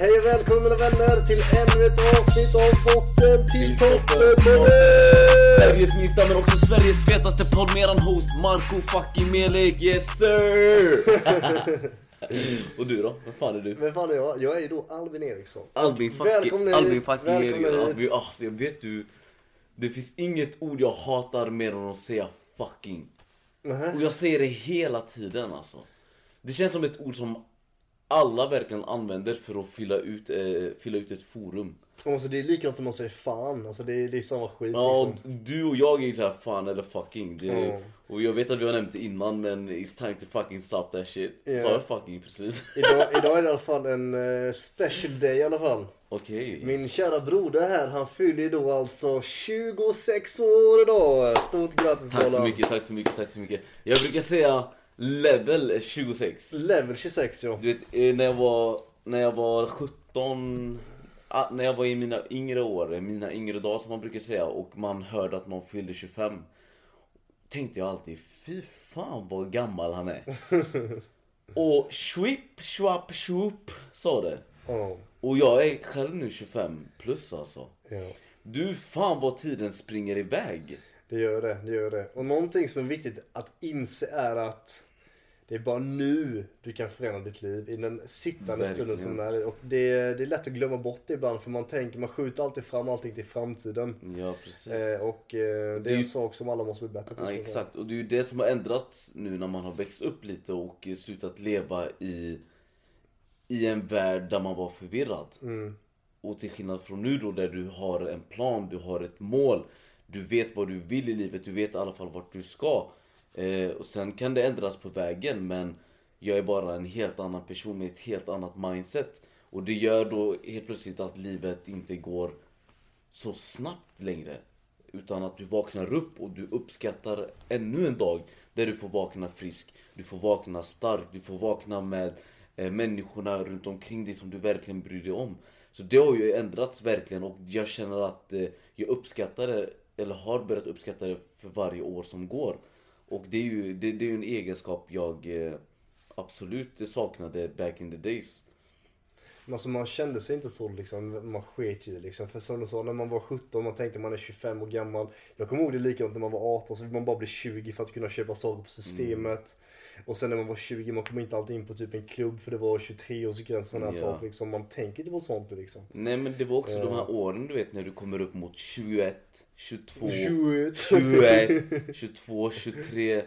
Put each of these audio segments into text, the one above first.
Hej och välkomna vänner till ännu ett avsnitt av Botten till toppen Sveriges minsta men också Sveriges fetaste podd med eran host Marco fucking Melik, yes sir! och du då? Vem fan är du? Vem fan är jag? Jag är ju då Albin Eriksson. Albin fucking. Albin fucking hit. Albin, alltså jag vet du Det finns inget ord jag hatar mer än att säga fucking Nähä. Och jag säger det hela tiden alltså Det känns som ett ord som alla verkligen använder för att fylla ut, eh, fylla ut ett forum Alltså det är likadant om man säger fan. Alltså det är, det är samma skit Ja, liksom. du och jag är ju såhär fan eller fucking det, Mm. Och jag vet att vi har nämnt det innan men it's time to fucking stop that shit Ja. Sa jag fucking precis? Idag, idag är det i alla fall en eh, special day i alla fall. Okej Min kära broder här, han fyller då alltså 26 år idag. Stort grattis Tack så mycket, tack så mycket, tack så mycket Jag brukar säga level 26 Level 26 ja. Du vet eh, när jag var, när jag var 17 ah, När jag var i mina yngre år, mina yngre dagar som man brukar säga och man hörde att någon fyllde 25 Tänkte jag alltid, fy fan vad gammal han är Och schwipp, schwapp, swoop sa det Ja. Och jag är själv nu 25 plus alltså ja. Du fan vad tiden springer iväg Det gör det, det gör det. Och någonting som är viktigt att inse är att det är bara nu du kan förändra ditt liv. I den sittande Verkligen. stunden som är. Och det, det är lätt att glömma bort det ibland för man tänker, man skjuter alltid fram allting till framtiden. Ja precis Eh, och eh, det är Det en sak som alla måste bli bättre på. Ja exakt, och det är ju det som har ändrats nu när man har växt upp lite och slutat leva i, i en värld där man var förvirrad. Mm. Och till skillnad från nu då där du har en plan, du har ett mål, du vet vad du vill i livet, du vet i alla fall vart du ska. Eh, och sen kan det ändras på vägen men jag är bara en helt annan person med ett helt annat mindset. Och det gör då helt plötsligt att livet inte går så snabbt längre. Utan att du vaknar upp och du uppskattar ännu en dag där du får vakna frisk, du får vakna stark, du får vakna med eh, människorna runt omkring dig som du verkligen bryr dig om. Så det har ju ändrats verkligen och jag känner att eh, jag uppskattar det, eller har börjat uppskatta det för varje år som går. Och det är ju, det, det är en egenskap jag eh, absolut saknade back in the days. Men alltså man kände sig inte så liksom, man sket i det liksom. För som du sa, när man var 17, man tänkte man är 25 år gammal. Jag kommer ihåg det likadant när man var 18, så vill man bara bli 20 för att kunna köpa saker på systemet. Och sen när man var 20, man kom inte alltid in på typ en klubb för det var 23-årsgräns och Ja. saker liksom. Man tänker inte på sånt liksom. Nej men det var också de här åren du vet när du kommer upp mot 21, 22, 21. 21, 22, 23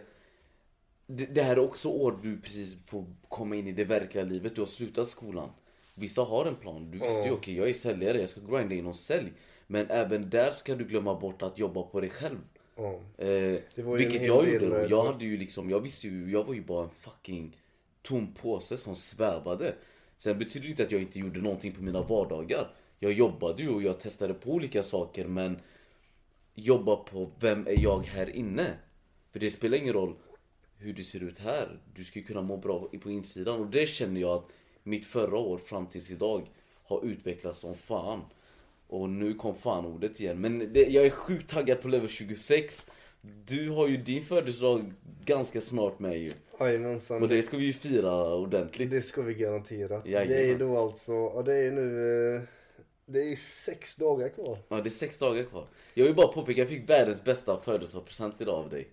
det, det här är också år du precis får komma in i det verkliga livet, du har slutat skolan Vissa har en plan, du visste ju okej jag är säljare, jag ska grinda inom sälj Men även där ska du glömma bort att jobba på dig själv. Eh, vilket jag gjorde då. Jag hade ju liksom, jag visste ju, jag var ju bara en fucking tom påse som svävade. Sen betyder det inte att jag inte gjorde någonting på mina vardagar. Jag jobbade ju och jag testade på olika saker men jobba på vem är jag här inne? För det spelar ingen roll hur det ser ut här. Du ska ju kunna må bra på insidan och det känner jag att mitt förra år fram tills idag har utvecklats som fan. Och nu kom fan ordet igen. Men det, jag är sjukt taggad på level 26. Du har ju din födelsedag ganska snart med ju. Jajamensan. Och det ska vi ju fira ordentligt. Det ska vi garantera. Jajamän. Det är då alltså, ja det är nu, eh, det är sex dagar kvar. Ja, det är sex dagar kvar. Jag vill bara påpeka, jag fick världens bästa födelsedagspresent idag av dig.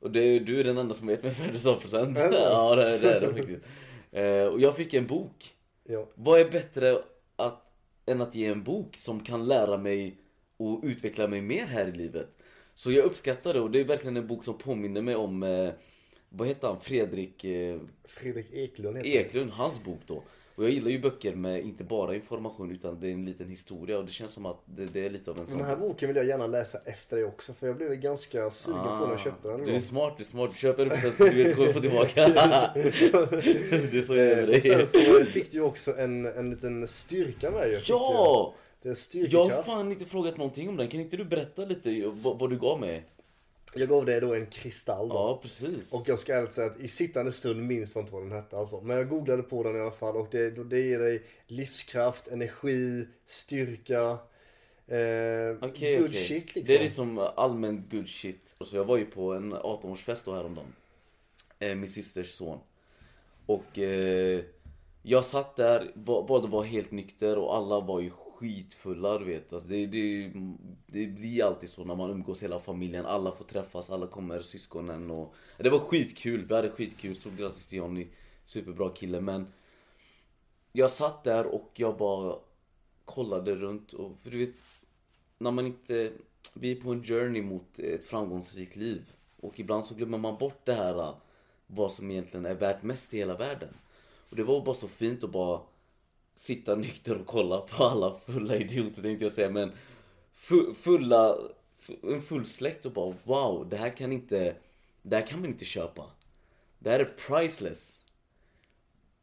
Och det, du är den enda som vet mig födelsedagspresent. Ja, det är det, är det faktiskt. Eh, och jag fick en bok. Ja. Vad är bättre att, än att ge en bok som kan lära mig och utveckla mig mer här i livet? Så jag uppskattar det och det är verkligen en bok som påminner mig om, eh, vad heter han, Fredrik eh, Fredrik Eklund heter Eklund, hans bok då. Och jag gillar ju böcker med inte bara information utan det är en liten historia och det känns som att det, det är lite av en sån Den här boken vill jag gärna läsa efter dig också för jag blev ganska sugen på när jag köpte den. Ah, Du är smart, du är smart. Du köper en present så du vet kommer få tillbaka. det är så jag är med Eh, och sen dig. så fick du ju också en, en liten styrka med ju. fick Ja! du. Det är Jag har fan inte frågat någonting om den. Kan inte du berätta lite vad, vad du gav mig? Jag gav dig då en kristall då. Ja, precis. Och jag ska ärligt säga att i sittande stund minns man inte vad den hette alltså. Men jag googlade på den i alla fall och det, det ger dig livskraft, energi, styrka. Eh, Okej, good okej. shit liksom. Det är liksom allmän good shit. Så jag var ju på en 18-årsfest då häromdagen. Eh, min systers son. Och eh, Jag satt där, var- båda var helt nykter och alla var ju skitfulla du vet. Alltså det, det, det blir alltid så när man umgås hela familjen. Alla får träffas, alla kommer, syskonen och... Det var skitkul, vi hade skitkul. Stort grattis till Johnny. Superbra kille men... Jag satt där och jag bara kollade runt och för du vet... När man inte... Vi är på en journey mot ett framgångsrikt liv. Och ibland så glömmer man bort det här äh, vad som egentligen är värt mest i hela världen. Och det var bara så fint att bara sitta nykter och kolla på alla fulla idioter tänkte jag säga men fu- fulla, fu- en full släkt och bara wow, det här kan inte, det här kan man inte köpa. Det här är priceless.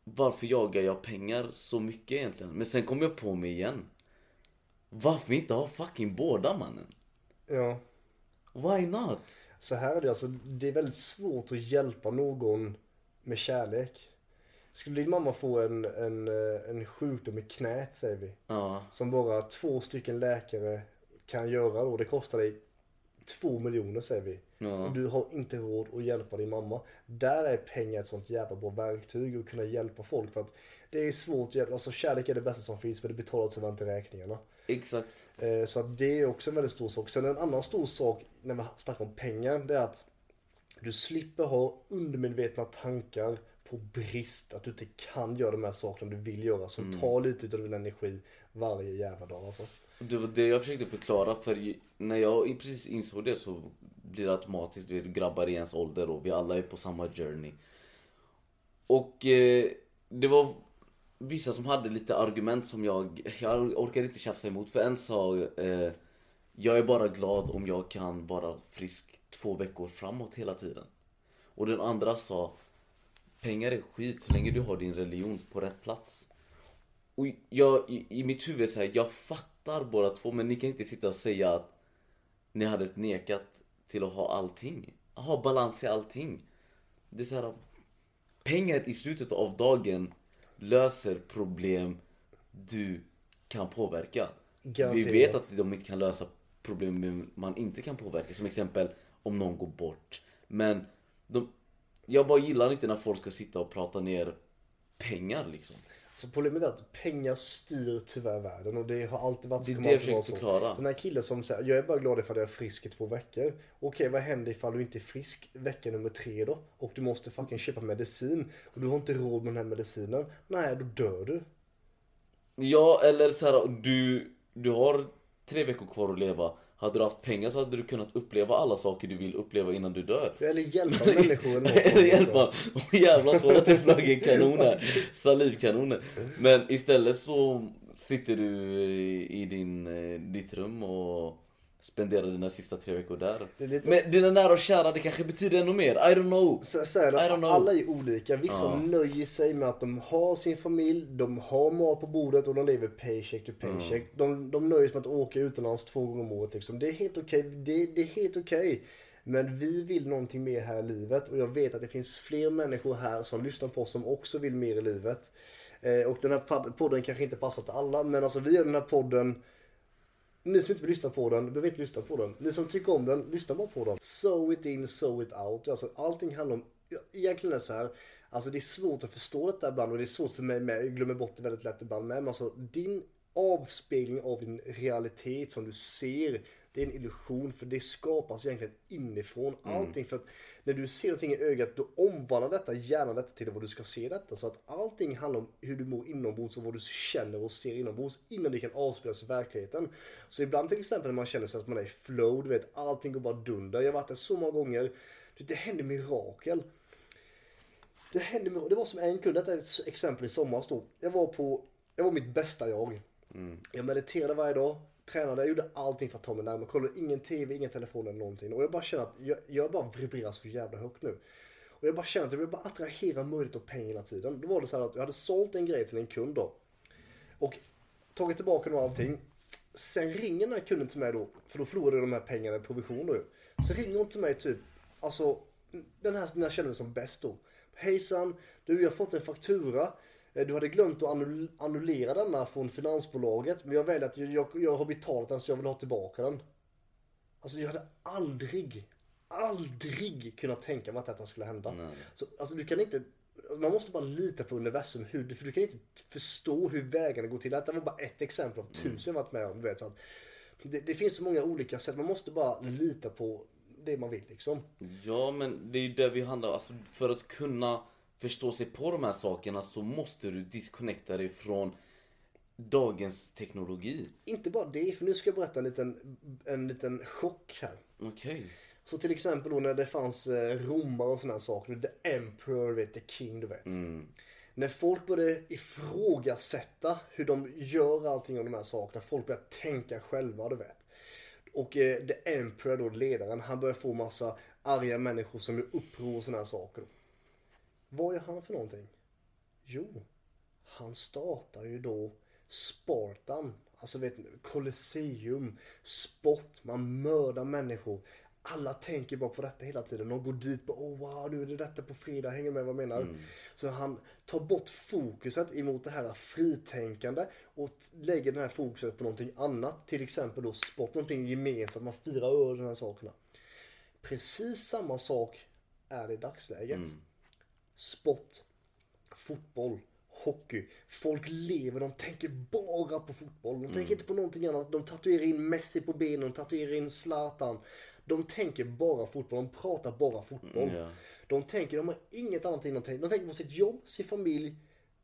Varför jagar jag pengar så mycket egentligen? Men sen kom jag på mig igen. Varför inte ha fucking båda mannen? Ja. Why not? Så här är det alltså, det är väldigt svårt att hjälpa någon med kärlek. Skulle din mamma få en, en, eh, en sjukdom i knät säger vi. Ja, Som bara två stycken läkare kan göra då. Det kostar dig två miljoner säger vi. Ja. Och du har inte råd att hjälpa din mamma. Där är pengar ett sånt jävla bra verktyg att kunna hjälpa folk. För att det är svårt att hjälpa. Alltså kärlek är det bästa som finns men det betalar tyvärr inte räkningarna. exakt. Eh, Så att det är också en väldigt stor sak. Sen en annan stor sak när vi snackar om pengar, det är att du slipper ha undermedvetna tankar på brist. Att du inte kan göra de här sakerna du vill göra. Som tar lite utav din energi varje jävla dag alltså. Det var det jag försökte förklara för när jag precis insåg det så blir det automatiskt, vet, grabbar i ens ålder och vi alla är på samma journey. Och eh, det var vissa som hade lite argument som jag, jag orkade inte tjafsa emot. För en sa, eh, jag är bara glad om jag kan vara frisk två veckor framåt hela tiden. Och den andra sa, pengar är skit så länge du har din religion på rätt plats. Och jag, i, i mitt huvud så här, jag fattar båda två men ni kan inte sitta och säga att ni hade nekat till att ha allting. Ha balans i allting. Det är så här, pengar i slutet av dagen löser problem du kan påverka. Vi Garanterat. vet att de inte kan lösa problem man inte kan påverka. Som exempel om någon går bort. Men de, jag bara gillar inte när folk ska sitta och prata ner pengar liksom. Så problemet är att pengar styr tyvärr världen och det har alltid varit Det är det jag så. förklara. Den här killen som säger, jag är bara glad ifall jag är frisk i två veckor. Okej, vad händer ifall du inte är frisk vecka nummer tre då? Och du måste fucking köpa medicin. Och du har inte råd med den här medicinen. Nej, då dör du. Ja, eller så här, du, du har tre veckor kvar att leva. Hade du haft pengar så hade du kunnat uppleva alla saker du vill uppleva innan du dör. Eller hjälpa människor eller något Eller hjälpa. Jävlar så att det flög en kanon här. Salivkanoner. Men istället så sitter du i i din, eh, ditt rum och spenderar dina sista tre veckor där. Det är lite- Men dina nära och kära, det kanske betyder ännu mer. I don't know. Så, så är I don't det, know. alla är olika. Vissa Ja. nöjer sig med att de har sin familj, de har mat på bordet och de lever paycheck to paycheck. De, de nöjer sig med att åka utomlands två gånger om året. Liksom. Det är helt okej. Det, det är helt okej. Men vi vill någonting mer här i livet och jag vet att det finns fler människor här som lyssnar på oss som också vill mer i livet. Eh, och den här pod- podden kanske inte passar till alla men alltså vi gör den här podden ni som inte vill lyssna på den, behöver inte lyssna på den. Ni som tycker om den, lyssna bara på den. So it in, so it out. Alltså, allting handlar om, egentligen är det så här. Alltså det är svårt att förstå detta ibland och det är svårt för mig med. Jag glömmer bort det väldigt lätt ibland med. Men alltså din avspegling av din realitet som du ser. Det är en illusion för det skapas egentligen inifrån. Allting för att när du ser någonting i ögat då omvandlar detta hjärnan detta till vad du ska se detta. Så att allting handlar om hur du mår inombords och vad du känner och ser inombords innan det kan avspelas i verkligheten. Så ibland till exempel när man känner sig att man är i flow, du vet allting går bara dunder. Jag har varit där så många gånger. Det, händer mirakel. Det hände det var som en kund, detta är ett exempel i somras då. Jag var på, jag var mitt bästa jag. Jag mediterade varje dag, tränade, jag gjorde allting för att ta mig närmare. Kollade ingen TV, ingen telefon eller någonting. Och jag bara känner att jag, jag bara vibrerar så jävla högt nu. Och jag bara känner att jag vill bara attrahera möjlighet och pengar hela tiden. Då var det så här att jag hade sålt en grej till en kund då. Och tagit tillbaka den och allting. Sen ringer den här kunden till mig då, för då förlorade jag de här pengarna i provision då ju. Sen ringer hon till mig typ, alltså den här när jag känner mig som bäst då. Hejsan, du jag har fått en faktura. Eh, Du hade glömt att annull- annullera denna från finansbolaget. Men jag väljer att jag, jag, har betalat den så jag vill ha tillbaka den. Alltså jag hade aldrig, aldrig kunnat tänka mig att detta skulle hända. Nej. Så, alltså du kan inte, man måste bara lita på universum. Hur, för du kan inte förstå hur vägarna går till. Det var bara ett exempel av tusen jag varit med om. Du vet, så att det, det finns så många olika sätt. Man måste bara lita på det man vill liksom. Ja, men det är ju det vi handlar alltså, För att kunna förstå sig på de här sakerna så måste du disconnecta dig från dagens teknologi. Inte bara det, för nu ska jag berätta en liten, en liten chock här. Okej. Så till exempel då när det fanns eh, romare och sådana saker. The Emperor, vet, the King, du vet. När folk började ifrågasätta hur de gör allting av de här sakerna. Folk började tänka själva, du vet. Och eh, The Emperor då, ledaren, han börjar få massa arga människor som gör uppror och sådana här saker. Vad gör han för någonting? Jo, han startar ju då Spartan. Alltså vet ni, Colosseum, sport, man mördar människor. Alla tänker bara på detta hela tiden. De går dit och oh wow, nu är det detta på fredag, hänger med vad jag menar? Så han tar bort fokuset emot det här fritänkande och lägger det här fokuset på någonting annat. Till exempel då sport, någonting gemensamt, man firar över de här sakerna. Precis samma sak är det i dagsläget. Sport, fotboll, hockey. Folk lever, de tänker bara på fotboll. De tänker inte på någonting annat. De tatuerar in Messi på benen, de tatuerar in Zlatan. De tänker bara fotboll, de pratar bara fotboll. Ja. De tänker, de har inget annat de tänker. De tänker på sitt jobb, sin familj,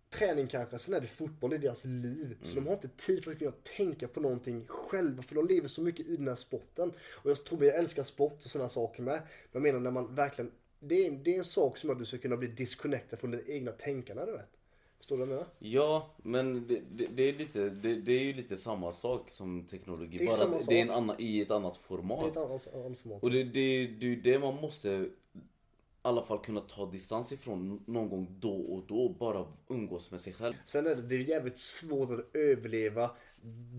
träning kanske. Sen är det fotboll, det är deras liv. Så de har inte tid för att kunna tänka på någonting själva. För de lever så mycket i den här sporten. Och jag tror jag älskar sport och sådana saker med. Men jag menar när man verkligen det är, det är en sak som att du ska kunna bli disconnectad från dina egna tänkande, du vet. Förstår du vad jag menar? Ja, men det, det, det är lite, det, det är ju lite samma sak som teknologi. Bara att det är en annan, i ett annat format. ett annat, annat format. Och det, är ju det man måste alla fall kunna ta distans ifrån någon gång då och då. Bara umgås med sig själv. Sen är det, det är jävligt svårt att överleva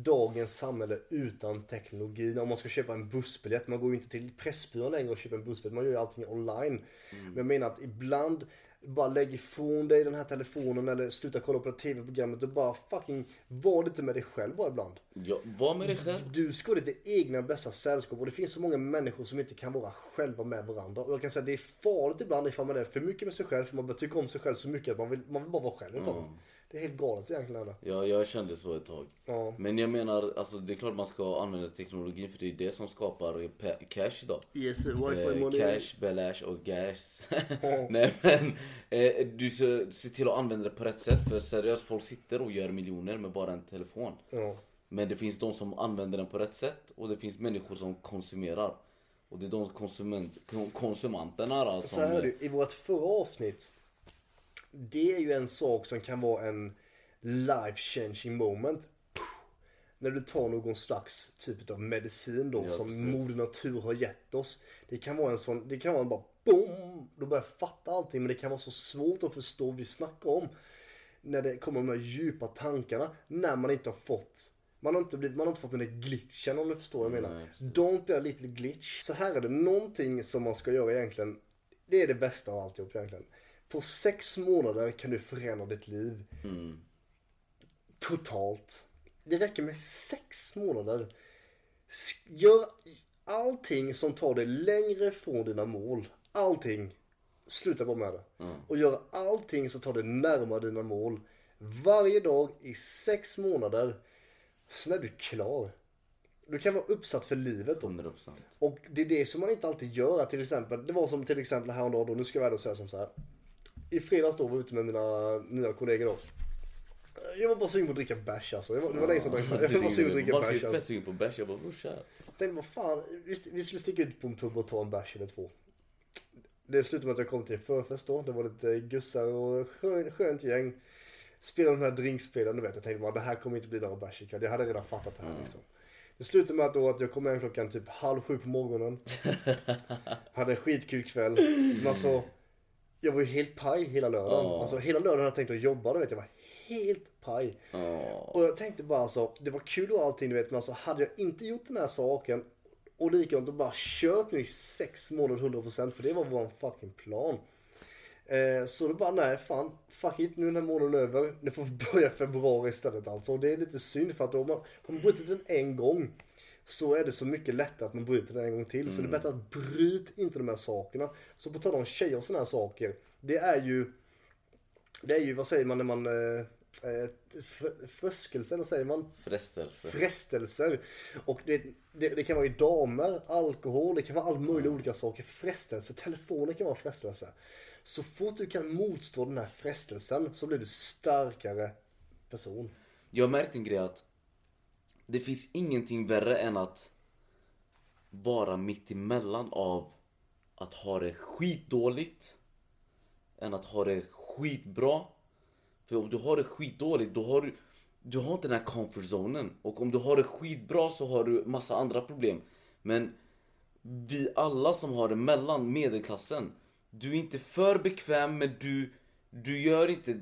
dagens samhälle utan teknologi. Om man ska köpa en bussbiljett, man går ju inte till Pressbyrån längre och köper en bussbiljett, man gör ju allting online. Men jag menar att ibland, bara lägg ifrån dig den här telefonen eller sluta kolla på tv-programmet och bara fucking var lite med dig själv bara ibland. Ja, var med dig själv. Du ska ha ditt egna bästa sällskap och det finns så många människor som inte kan vara själva med varandra. Och jag kan säga att det är farligt ibland ifall man är för mycket med sig själv för man börjar tycka om sig själv så mycket att man vill, man vill bara vara själv ett tag. Det är helt galet egentligen. Ja, jag kände så ett tag. Ja. Men jag menar, alltså det är klart man ska använda teknologin för det är det som skapar cash idag. Yes, Eh, cash, belash och gas. Nej men, eh, du ska se till att använda det på rätt sätt. För seriöst, folk sitter och gör miljoner med bara en telefon. Ja. Men det finns de som använder den på rätt sätt och det finns människor som konsumerar. Och det är de konsument, kon- konsumenterna då, Så som... här är det, i vårt förra avsnitt. Det är ju en sak som kan vara en life changing moment. När du tar någon slags typ av medicin då Ja, som precis. moder natur har gett oss. Det kan vara en sån, det kan vara bara boom! Du börjar fatta allting men det kan vara så svårt att förstå vad vi snackar om. När det kommer de här djupa tankarna när man inte har fått man har, inte blivit, man har inte fått den där glitchen om du förstår vad jag menar. Nej, precis. Don't be a little glitch. Så här är det någonting som man ska göra egentligen. Det är det bästa av alltihop egentligen. På sex månader kan du förändra ditt liv. Totalt. Det räcker med sex månader. Gör allting som tar dig längre från dina mål. Allting. Sluta bara med det. Och gör allting som tar dig närmare dina mål. Varje dag i sex månader. Sen är du klar. Du kan vara uppsatt för livet då. 100%. Och det är det som man inte alltid gör. Till exempel, det var som till exempel häromdagen då, nu ska jag väl säga som så här. I fredags då var jag ute med mina nya kollegor då. Jag var bara sugen på att dricka bärs alltså. Jag var, det var länge sedan jag, jag var bara sugen på att dricka Mark är bärs. fett Alltså. sugen på bärs. Jag bara brorsa. Jag tänkte vad fan, vi, vi skulle sticka ut på en pub och ta en bärs eller två. Det slutade med att jag kom till en förfest då. Det var lite gussar och skön, skönt gäng. Spelade de här drinkspelen, du vet. Jag tänkte bara det här kommer inte bli några bärs ikväll. Jag hade redan fattat det här liksom. Det slutade med att, då att jag kom hem klockan typ halv sju på morgonen. hade en skitkul kväll. Men alltså, jag var ju helt paj hela lördagen. Ja. Alltså hela lördagen hade jag tänkt att jobba, du vet. Jag var helt paj. Ja. Och jag tänkte bara alltså, det var kul och allting du vet, men alltså hade jag inte gjort den här saken och likadant och bara kört nu i sex månader 100% för det var vår fucking plan. Eh, så då bara nej fan, fuck it nu är den här månaden över. Nu får vi börja februari istället alltså. Och det är lite synd för att om man, om man brutit den en gång så är det så mycket lättare att man bryter den en gång till. Så det är bättre att bryt inte de här sakerna. Så på tal om tjejer och sådana här saker. Det är ju Det är ju, vad säger man när man... Eh, eh, fr- fröskelser, vad säger man? Frestelse. Frestelser. Och det, det, det kan vara i damer, alkohol, det kan vara all möjliga olika saker. Frestelse, telefonen kan vara frestelse. Så fort du kan motstå den här frestelsen så blir du starkare person. Jag har märkt en grej att det finns ingenting värre än att vara mitt emellan av att ha det skitdåligt än att ha det skitbra. För om du har det skitdåligt, då har du, du har inte den här comfort zonen. Och om du har det skitbra så har du massa andra problem. Men vi alla som har det mellan medelklassen. Du är inte för bekväm men du, du gör inte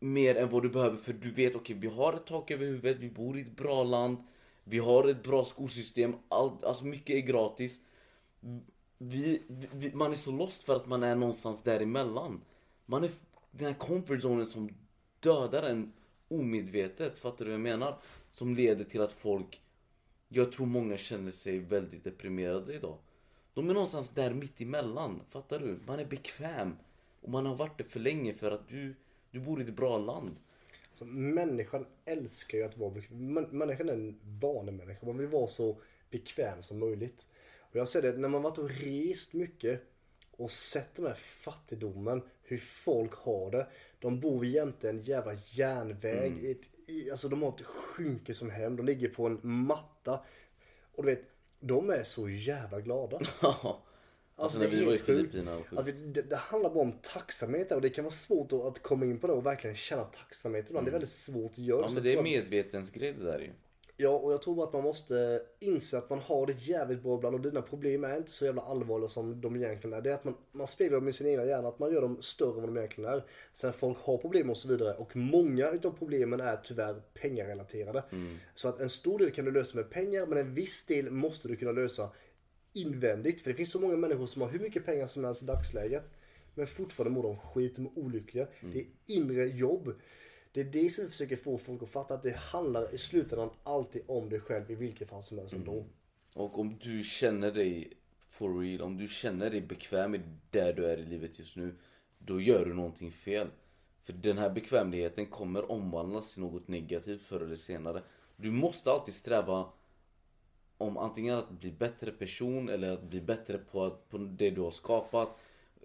mer än vad du behöver för du vet okej vi har ett tak över huvudet, vi bor i ett bra land. Vi har ett bra skolsystem, allt, alltså mycket är gratis. Vi, vi, man är så lost för att man är någonstans däremellan. Man är den här comfort zonen som dödar en omedvetet, fattar du vad jag menar? Som leder till att folk, jag tror många känner sig väldigt deprimerade idag. De är någonstans där mitt emellan, fattar du? Man är bekväm. Och man har varit det för länge för att du, du bor i ett bra land. Så människan älskar ju att vara bekväm. Män- Människan är en vanemänniska. Man vill vara så bekväm som möjligt. Och jag ser det när man varit och rest mycket och sett den här fattigdomen, hur folk har det. De bor jämte en jävla järnväg. Mm. Ett, i, alltså de har ett skynke som hem. De ligger på en matta. Och du vet, de är så jävla glada. alltså, Alltså, när vi var i. Filippinerna vi, det, det handlar bara om tacksamhet och det kan vara svårt att, att komma in på det och verkligen känna tacksamhet ibland. Det är väldigt svårt att göra. Ja men det är medvetensgrej det där ju. Ja, och jag tror att man måste inse att man har det jävligt bra ibland och dina problem är inte så jävla allvarliga som de egentligen är. Det är att man, man speglar dem i sin egna hjärna, att man gör dem större än vad de egentligen är. Sen folk har problem och så vidare och många utav problemen är tyvärr pengarelaterade. Så att en stor del kan du lösa med pengar men en viss del måste du kunna lösa invändigt. För det finns så många människor som har hur mycket pengar som helst i dagsläget. Men fortfarande mår de skit, de är olyckliga. Det är inre jobb. Det är det som vi försöker få folk att fatta att det handlar i slutändan alltid om dig själv i vilket fall som helst ändå. Och om du känner dig for real, om du känner dig bekväm med där du är i livet just nu. Då gör du någonting fel. För den här bekvämligheten kommer omvandlas till något negativt förr eller senare. Du måste alltid sträva om antingen att bli bättre person eller att bli bättre på, att, på det du har skapat.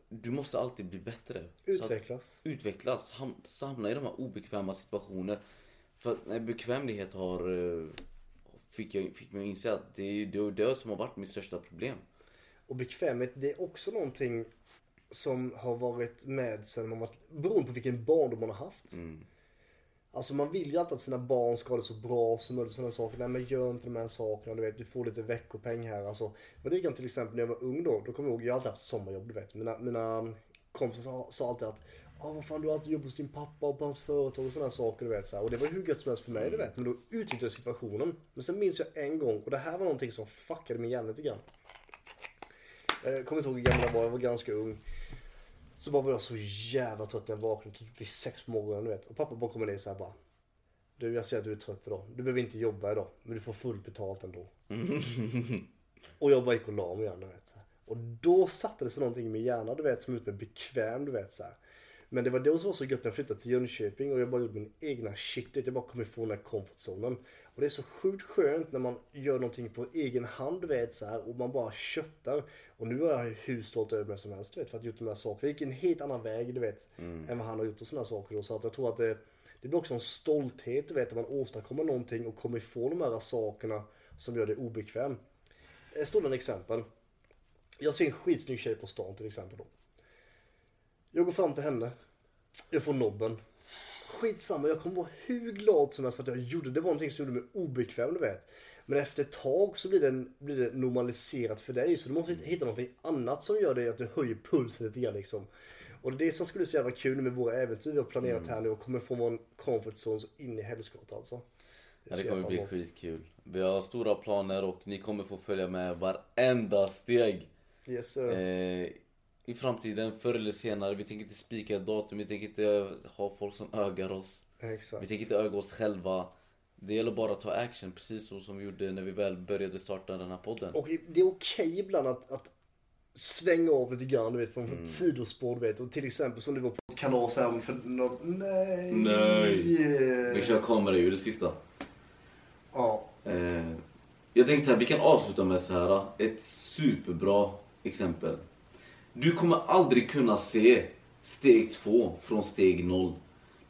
Du måste alltid bli bättre. Utvecklas. utvecklas, ham- hamna i de här obekväma situationer. För när bekvämlighet har... eh, Fick, jag, fick mig att inse att det är det, är det som har varit mitt största problem. Och bekvämlighet, det är också någonting som har varit med sen man varit, beroende på vilken barndom man har haft. Alltså man vill ju alltid att sina barn ska ha det så bra som möjligt. Sådana saker. Nej men gör inte de här sakerna. Du vet, du får lite veckopeng här. Alltså, men det kan till exempel när jag var ung då. Då kommer jag ihåg, jag har alltid haft sommarjobb du vet. Mina, mina kompisar sa, sa alltid att Ja vad fan du har alltid jobbat hos din pappa och på hans företag och sådana saker du vet. Så här. Och det var hur gött som helst för mig du vet. Men då utnyttjade jag situationen. Men sen minns jag en gång och det här var någonting som fuckade min hjärna lite grann. Jag kommer inte ihåg hur gammal jag var, jag var ganska ung. Så bara var jag så jävla trött när jag vaknade typ vid sex på morgonen du vet. Och pappa bara kommer ner så här bara. Du jag ser att du är trött idag. Du behöver inte jobba idag. Men du får fullt betalt ändå. och jag bara gick och la mig igen du vet. Och då satte det sig någonting i min hjärna du vet som ut med bekväm du vet så här. Men det var då som var så gött när jag flyttade till Jönköping och jag bara gjorde min egna shit. Jag bara kom ifrån den här comfortzonen. Och det är så sjukt skönt när man gör någonting på egen hand vet så här och man bara köttar. Och nu är jag hur stolt över mig som helst vet för att ha gjort de här sakerna. Jag gick en helt annan väg du vet än vad han har gjort och sådana saker. då. Så att jag tror att det, det blir också en stolthet du vet när man åstadkommer någonting och kommer ifrån de här sakerna som gör det obekväm. Ett stående exempel. Jag ser en skitsnygg tjej på stan till exempel då. Jag går fram till henne. Jag får nobben. Skitsamma, jag kommer vara hur glad som helst för att jag gjorde det. Det var någonting som gjorde mig obekväm, du vet. Men efter ett tag så blir det, blir det normaliserat för dig. Så du måste hitta någonting annat som gör det att du höjer pulsen lite grann liksom. Och det är det som skulle bli så jävla kul med våra äventyr vi har planerat här nu och kommer få en comfort zone så in i helskotta alltså. Ja, det ser kommer bli emot. skitkul. Vi har stora planer och ni kommer få följa med varenda steg. Yes sir. Eh, I framtiden, förr eller senare. Vi tänker inte spika datum, vi tänker inte ha folk som ögar oss. Vi Exakt. tänker inte öga oss själva. Det gäller bara att ta action, precis så som vi gjorde när vi väl började starta den här podden. Och det är okej ibland att, att svänga av lite grann, du vet, från mm. sidospår, du vet. Och till exempel som du var på kalas här för något, nej. Nej. Vi kör kameraljud det sista. Ja. Eh, jag tänkte så här, vi kan avsluta med så här. Ett superbra exempel. Du kommer aldrig kunna se steg två från steg noll.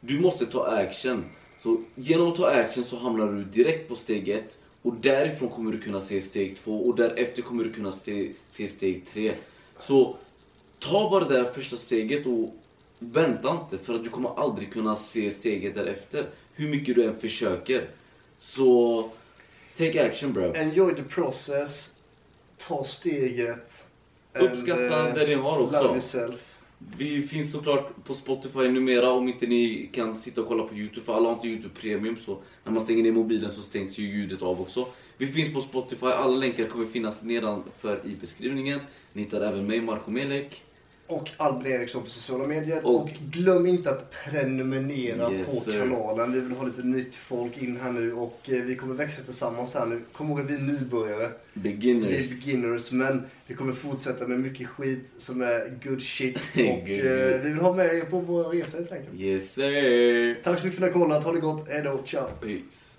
Du måste ta action. Så genom att ta action så hamnar du direkt på steg ett. Och därifrån kommer du kunna se steg två och därefter kommer du kunna se, se steg tre. Så ta bara det där första steget och vänta inte för att du kommer aldrig kunna se steget därefter. Hur mycket du än försöker. Så take action bro. Enjoy the process. Ta steget. Uppskatta det ni har också. Vi finns såklart på Spotify numera om inte ni kan sitta och kolla på Youtube. För alla har inte Youtube Premium så när man stänger ner mobilen så stängs ju ljudet av också. Vi finns på Spotify, alla länkar kommer finnas nedanför i beskrivningen. Ni hittar även mig, Marco Melek. Och Albin Eriksson på sociala medier. Och, och glöm inte att prenumerera yes, på kanalen. Vi vill ha lite nytt folk in här nu och eh, vi kommer växa tillsammans här nu. Kom ihåg att vi är nybörjare. Beginners. Vi är beginners men vi kommer fortsätta med mycket skit som är good shit. och eh, vi vill ha med er på våra resor helt enkelt. Yes sir. Tack så mycket för att ni har kollat. Ha det gott. Hejdå. Ciao. Peace.